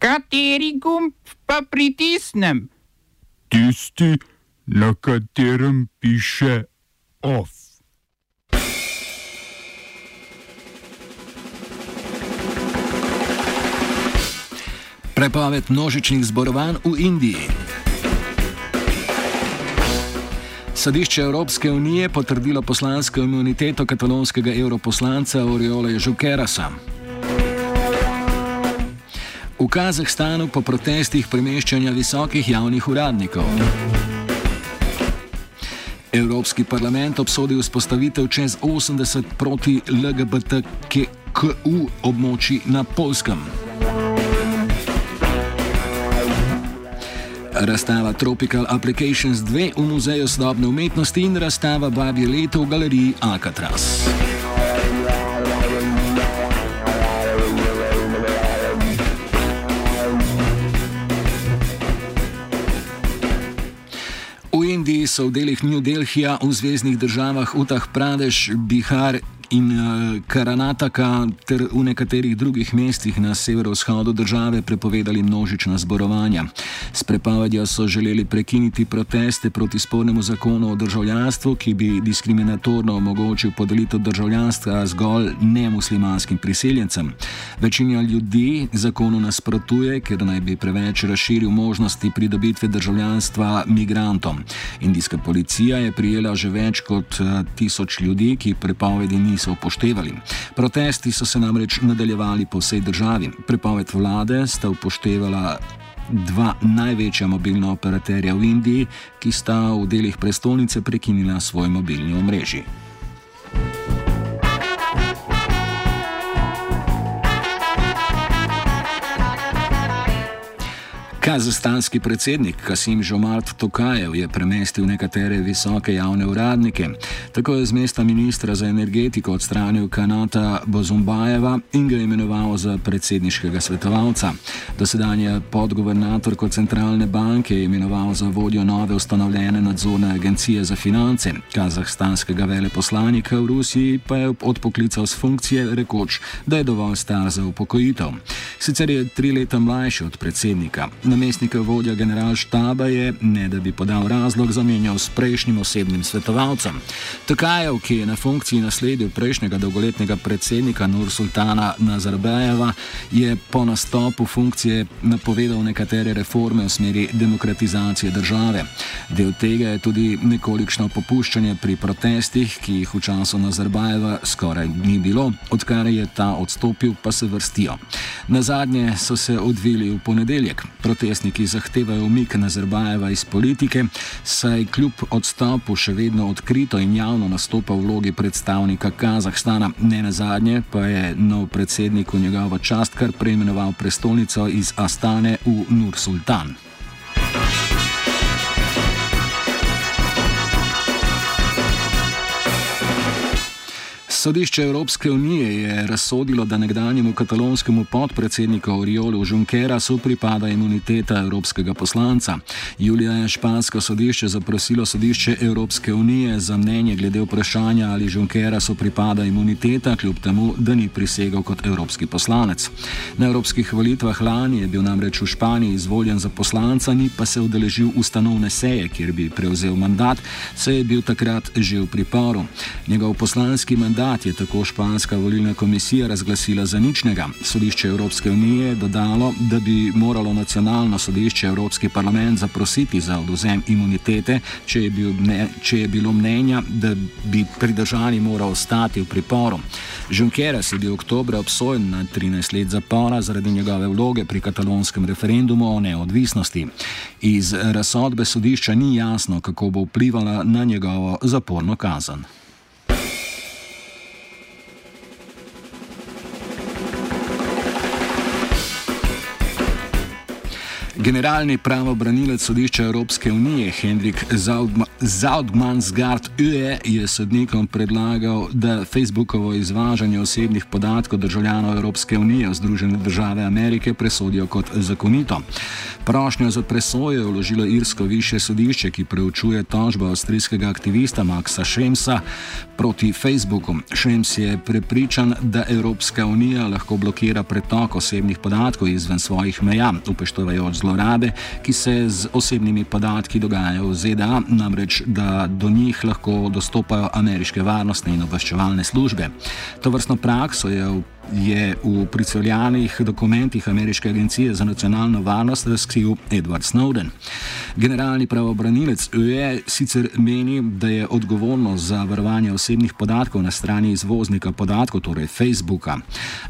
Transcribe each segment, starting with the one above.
Kateri gumb pa pritisnem? Tisti, na katerem piše OF. Prepoved množičnih zborovanj v Indiji. Sodišče Evropske unije potrdilo poslansko imuniteto katalonskega europoslanca Oriola Žukerasa. V Kazahstanu po protestih premeščanja visokih javnih uradnikov. Evropski parlament obsodi vzpostavitev čez 80 proti LGBTQ območji na Polskem. Razstava Tropical Applications 2 v Muzeju sodobne umetnosti in razstava Babje leto v galeriji Alcatraz. So v delih New Delhija v zvezdnih državah Utah Pradesh, Bihar in uh, Karanataka ter v nekaterih drugih mestih na severovzhodu države prepovedali množična zborovanja. S prepovedjo so želeli prekiniti proteste proti spornemu zakonu o državljanstvu, ki bi diskriminatorno omogočil podelitev državljanstva zgolj nemuslimanskim priseljencem. Večina ljudi zakonu nasprotuje, ker naj bi preveč razširil možnosti pridobitve državljanstva migrantom. Indijska policija je prijela že več kot uh, tisoč ljudi, ki prepovedi niso niso upoštevali. Protesti so se namreč nadaljevali po vsej državi. Prepoved vlade sta upoštevala dva največja mobilna operaterja v Indiji, ki sta v delih prestolnice prekinila svoj mobilni omrežji. Kazahstanski predsednik Kasim Žomart Tokajev je premestil nekatere visoke javne uradnike. Tako je z mesta ministra za energetiko odstranil Kanata Bozumbajeva in ga imenoval za predsedniškega svetovalca. Dosedanje podgovernatorko centralne banke je imenoval za vodjo nove ustanovljene nadzorne agencije za finance. Kazahstanskega veleposlanika v Rusiji pa je odpoklical z funkcije, rekoč, da je dovolj star za upokojitev. Sicer je tri leta mlajši od predsednika namestnika vodja generalštaba je, ne da bi podal razlog, zamenjal s prejšnjim osebnim svetovalcem. Tokajev, ki je na funkciji nasledil prejšnjega dolgoletnega predsednika Nur Sultana Nazarbejeva, je po nastopu funkcije napovedal nekatere reforme v smeri demokratizacije države. Del tega je tudi nekolikšno popuščanje pri protestih, ki jih v času Nazarbejeva skoraj ni bilo, odkar je ta odstopil, pa se vrstijo. Na zadnje so se odvili v ponedeljek. Protestniki zahtevajo umik Nazarbajeva iz politike, saj kljub odstopu še vedno odkrito in javno nastopa v vlogi predstavnika Kazahstana. Ne na zadnje pa je nov predsednik v njegovo čast kar preimenoval prestolnico iz Astane v Nur Sultan. Sodišče Evropske unije je razsodilo, da nekdanjemu katalonskemu podpredsedniku Oriolu Junquerasu pripada imuniteta evropskega poslanca. Julija je špansko sodišče zaprosilo sodišče Evropske unije za mnenje glede vprašanja, ali Junquerasu pripada imuniteta, kljub temu, da ni prisegal kot evropski poslanec. Na evropskih volitvah lani je bil namreč v Španiji izvoljen za poslanca, ni pa se udeležil ustanovne seje, kjer bi prevzel mandat, saj je bil takrat že v priporu. Njegov poslanski mandat mandat je tako španska volilna komisija razglasila za ničnega. Sodišče Evropske unije je dodalo, da bi moralo nacionalno sodišče Evropski parlament zaprositi za oduzem imunitete, če je, bil mne, če je bilo mnenja, da bi pridržani moral ostati v priporu. Junqueras je bil oktobra obsojen na 13 let zapora zaradi njegove vloge pri katalonskem referendumu o neodvisnosti. Iz razsodbe sodišča ni jasno, kako bo vplivala na njegovo zaporno kazen. Generalni pravobranilec sodišča Evropske unije Hendrik Zaudmansgard UE je sodnikom predlagal, da Facebookovo izvažanje osebnih podatkov državljanov Evropske unije v Združene države Amerike presodijo kot zakonito. Prošnjo za presojo je vložilo irsko više sodišče, ki preučuje tožbo avstrijskega aktivista Maxa Šemsa proti Facebooku. Šems je prepričan, da Evropska unija lahko blokira pretok osebnih podatkov izven svojih meja, upoštevajoč zlorabe, ki se z osebnimi podatki dogajajo v ZDA, namreč da do njih lahko dostopajo ameriške varnostne in obveščevalne službe. To vrstno prakso je v je v priceljanih dokumentih Ameriške agencije za nacionalno varnost razkril Edward Snowden. Generalni pravobranilec UE sicer meni, da je odgovornost za varovanje osebnih podatkov na strani izvoznika podatkov, torej Facebooka.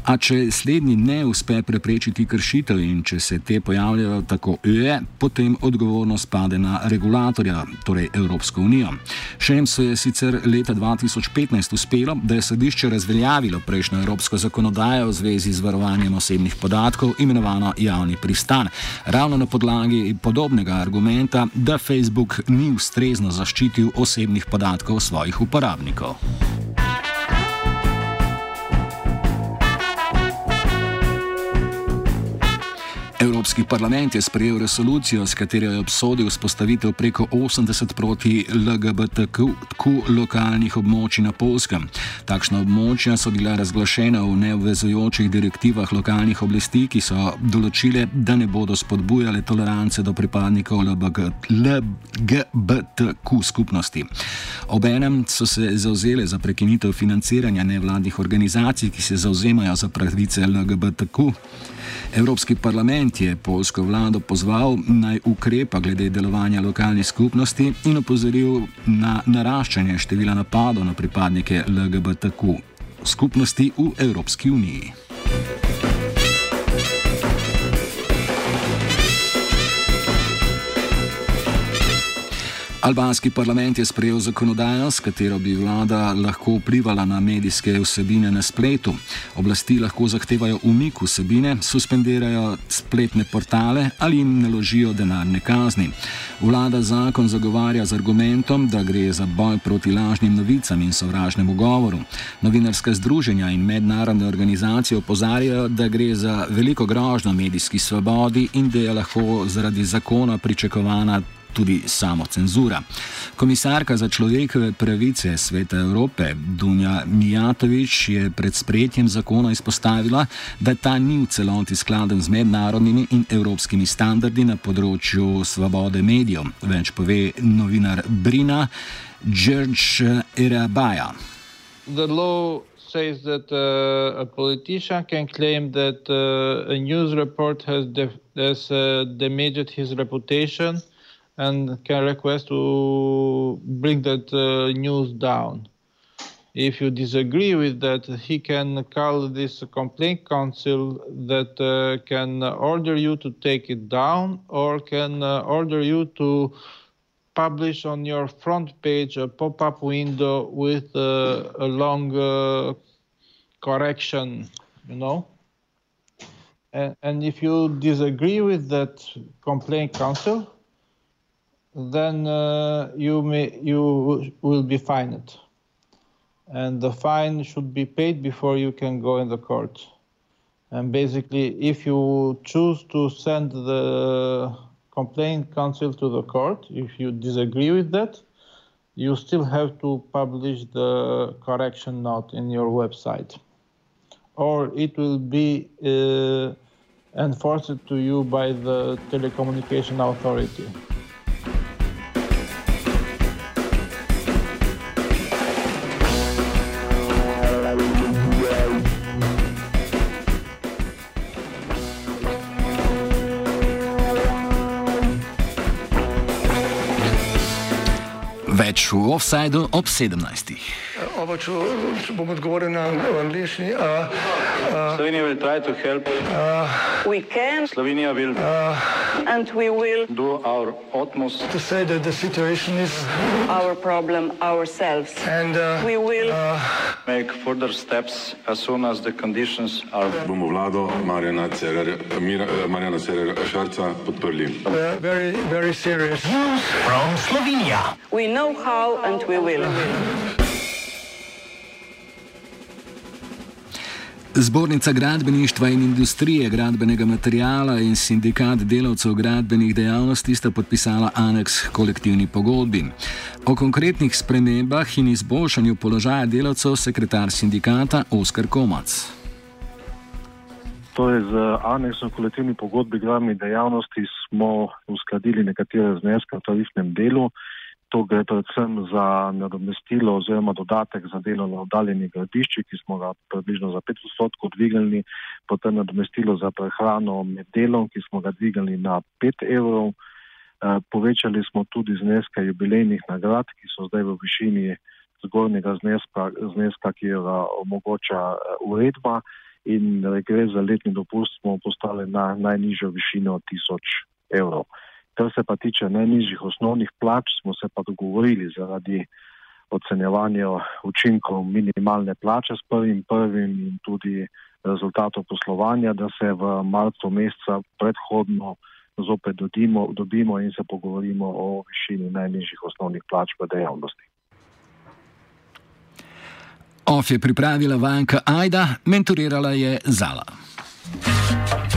A če slednji ne uspe preprečiti kršitev in če se te pojavljajo tako UE, potem odgovornost pade na regulatorja, torej Evropsko unijo. Šemsu je sicer leta 2015 uspelo, da je sodišče razveljavilo prejšnjo evropsko zakonodajo zakonodajo v zvezi z varovanjem osebnih podatkov, imenovano javni pristan, ravno na podlagi podobnega argumenta, da Facebook ni ustrezno zaščitil osebnih podatkov svojih uporabnikov. Evropski parlament je sprejel resolucijo, s katero je obsodil vzpostavitev preko 80 proti LGBTQ lokalnih območij na Polskem. Takšna območja so bila razglašena v neobvezujočih direktivah lokalnih oblasti, ki so določile, da ne bodo spodbujale tolerance do pripadnikov LGBTQ skupnosti. Obenem so se zauzele za prekinitev financiranja nevladnih organizacij, ki se zauzemajo za pravice LGBTQ. Evropski parlament je polsko vlado pozval naj ukrepa glede delovanja lokalnih skupnosti in opozoril na naraščanje števila napadov na pripadnike LGBTQ skupnosti v Evropski uniji. Albanski parlament je sprejel zakonodajo, s katero bi vlada lahko vplivala na medijske vsebine na spletu. Oblasti lahko zahtevajo umik vsebine, suspendirajo spletne portale ali jim naložijo denarne kazni. Vlada zakon zagovarja z argumentom, da gre za boj proti lažnim novicam in sovražnemu govoru. Novinarska združenja in mednarodne organizacije opozarjajo, da gre za veliko grožnjo medijski svobodi in da je lahko zaradi zakona pričakovana tudi samo cenzura. Komisarka za človekove pravice Sveta Evrope Dunja Mijatovič je pred sprejetjem zakona izpostavila, da ta ni v celoti skladen z mednarodnimi in evropskimi standardi na področju svobode medijev, več pove novinar Brina George Erabaja. says that uh, a politician can claim that uh, a news report has, has uh, damaged his reputation and can request to bring that uh, news down. If you disagree with that, he can call this complaint council that uh, can order you to take it down or can uh, order you to publish on your front page a pop-up window with uh, a long uh, correction, you know. And, and if you disagree with that complaint council, then uh, you may you will be fined, and the fine should be paid before you can go in the court. And basically, if you choose to send the complaint counsel to the court, if you disagree with that, you still have to publish the correction note in your website, or it will be uh, enforced to you by the telecommunication authority. Več v offsajdu ob 17. Oba, če, če bom odgovoril na angliški. Slovenija will try to help. We can Slovenija will and we will do our utmost. to say that the situation is our problem ourselves. and uh, We will Make further steps as soon as the conditions are. bomo vlado Marjana Cererja, Mira, eh, Marjana Cererja Šarca podprli. uh, very, very serious. we know how and we will. Zbornica gradbeništva in industrije gradbenega materijala in sindikat delavcev gradbenih dejavnosti sta podpisala aneks k kolektivni pogodbi. O konkretnih spremembah in izboljšanju položaja delavcev sekretar sindikata Oskar Komac. Torej, z aneksom kolektivni pogodbi gradbenih dejavnosti smo uskladili nekatere zneske v tarifnem delu. To gre predvsem za nadomestilo oziroma dodatek za delo na oddaljenih gradbiščih, ki smo ga približno za 5 odstotkov dvignili, potem nadomestilo za prehrano med delom, ki smo ga dvignili na 5 evrov. Eh, Povečali smo tudi zneske jubilejnih nagrad, ki so zdaj v višini zgornjega zneska, zneska ki ga omogoča eh, uredba in regres za letni dopust smo postali na najnižjo višino 1000 evrov. Kar se pa tiče najnižjih osnovnih plač, smo se pa dogovorili zaradi ocenjevanja učinkov minimalne plače s prvim prvim in tudi rezultatov poslovanja, da se v marcu meseca predhodno zopet dobimo, dobimo in se pogovorimo o višini najnižjih osnovnih plač v dejavnosti. OF je pripravila Vanka Ajda, mentorirala je Zala.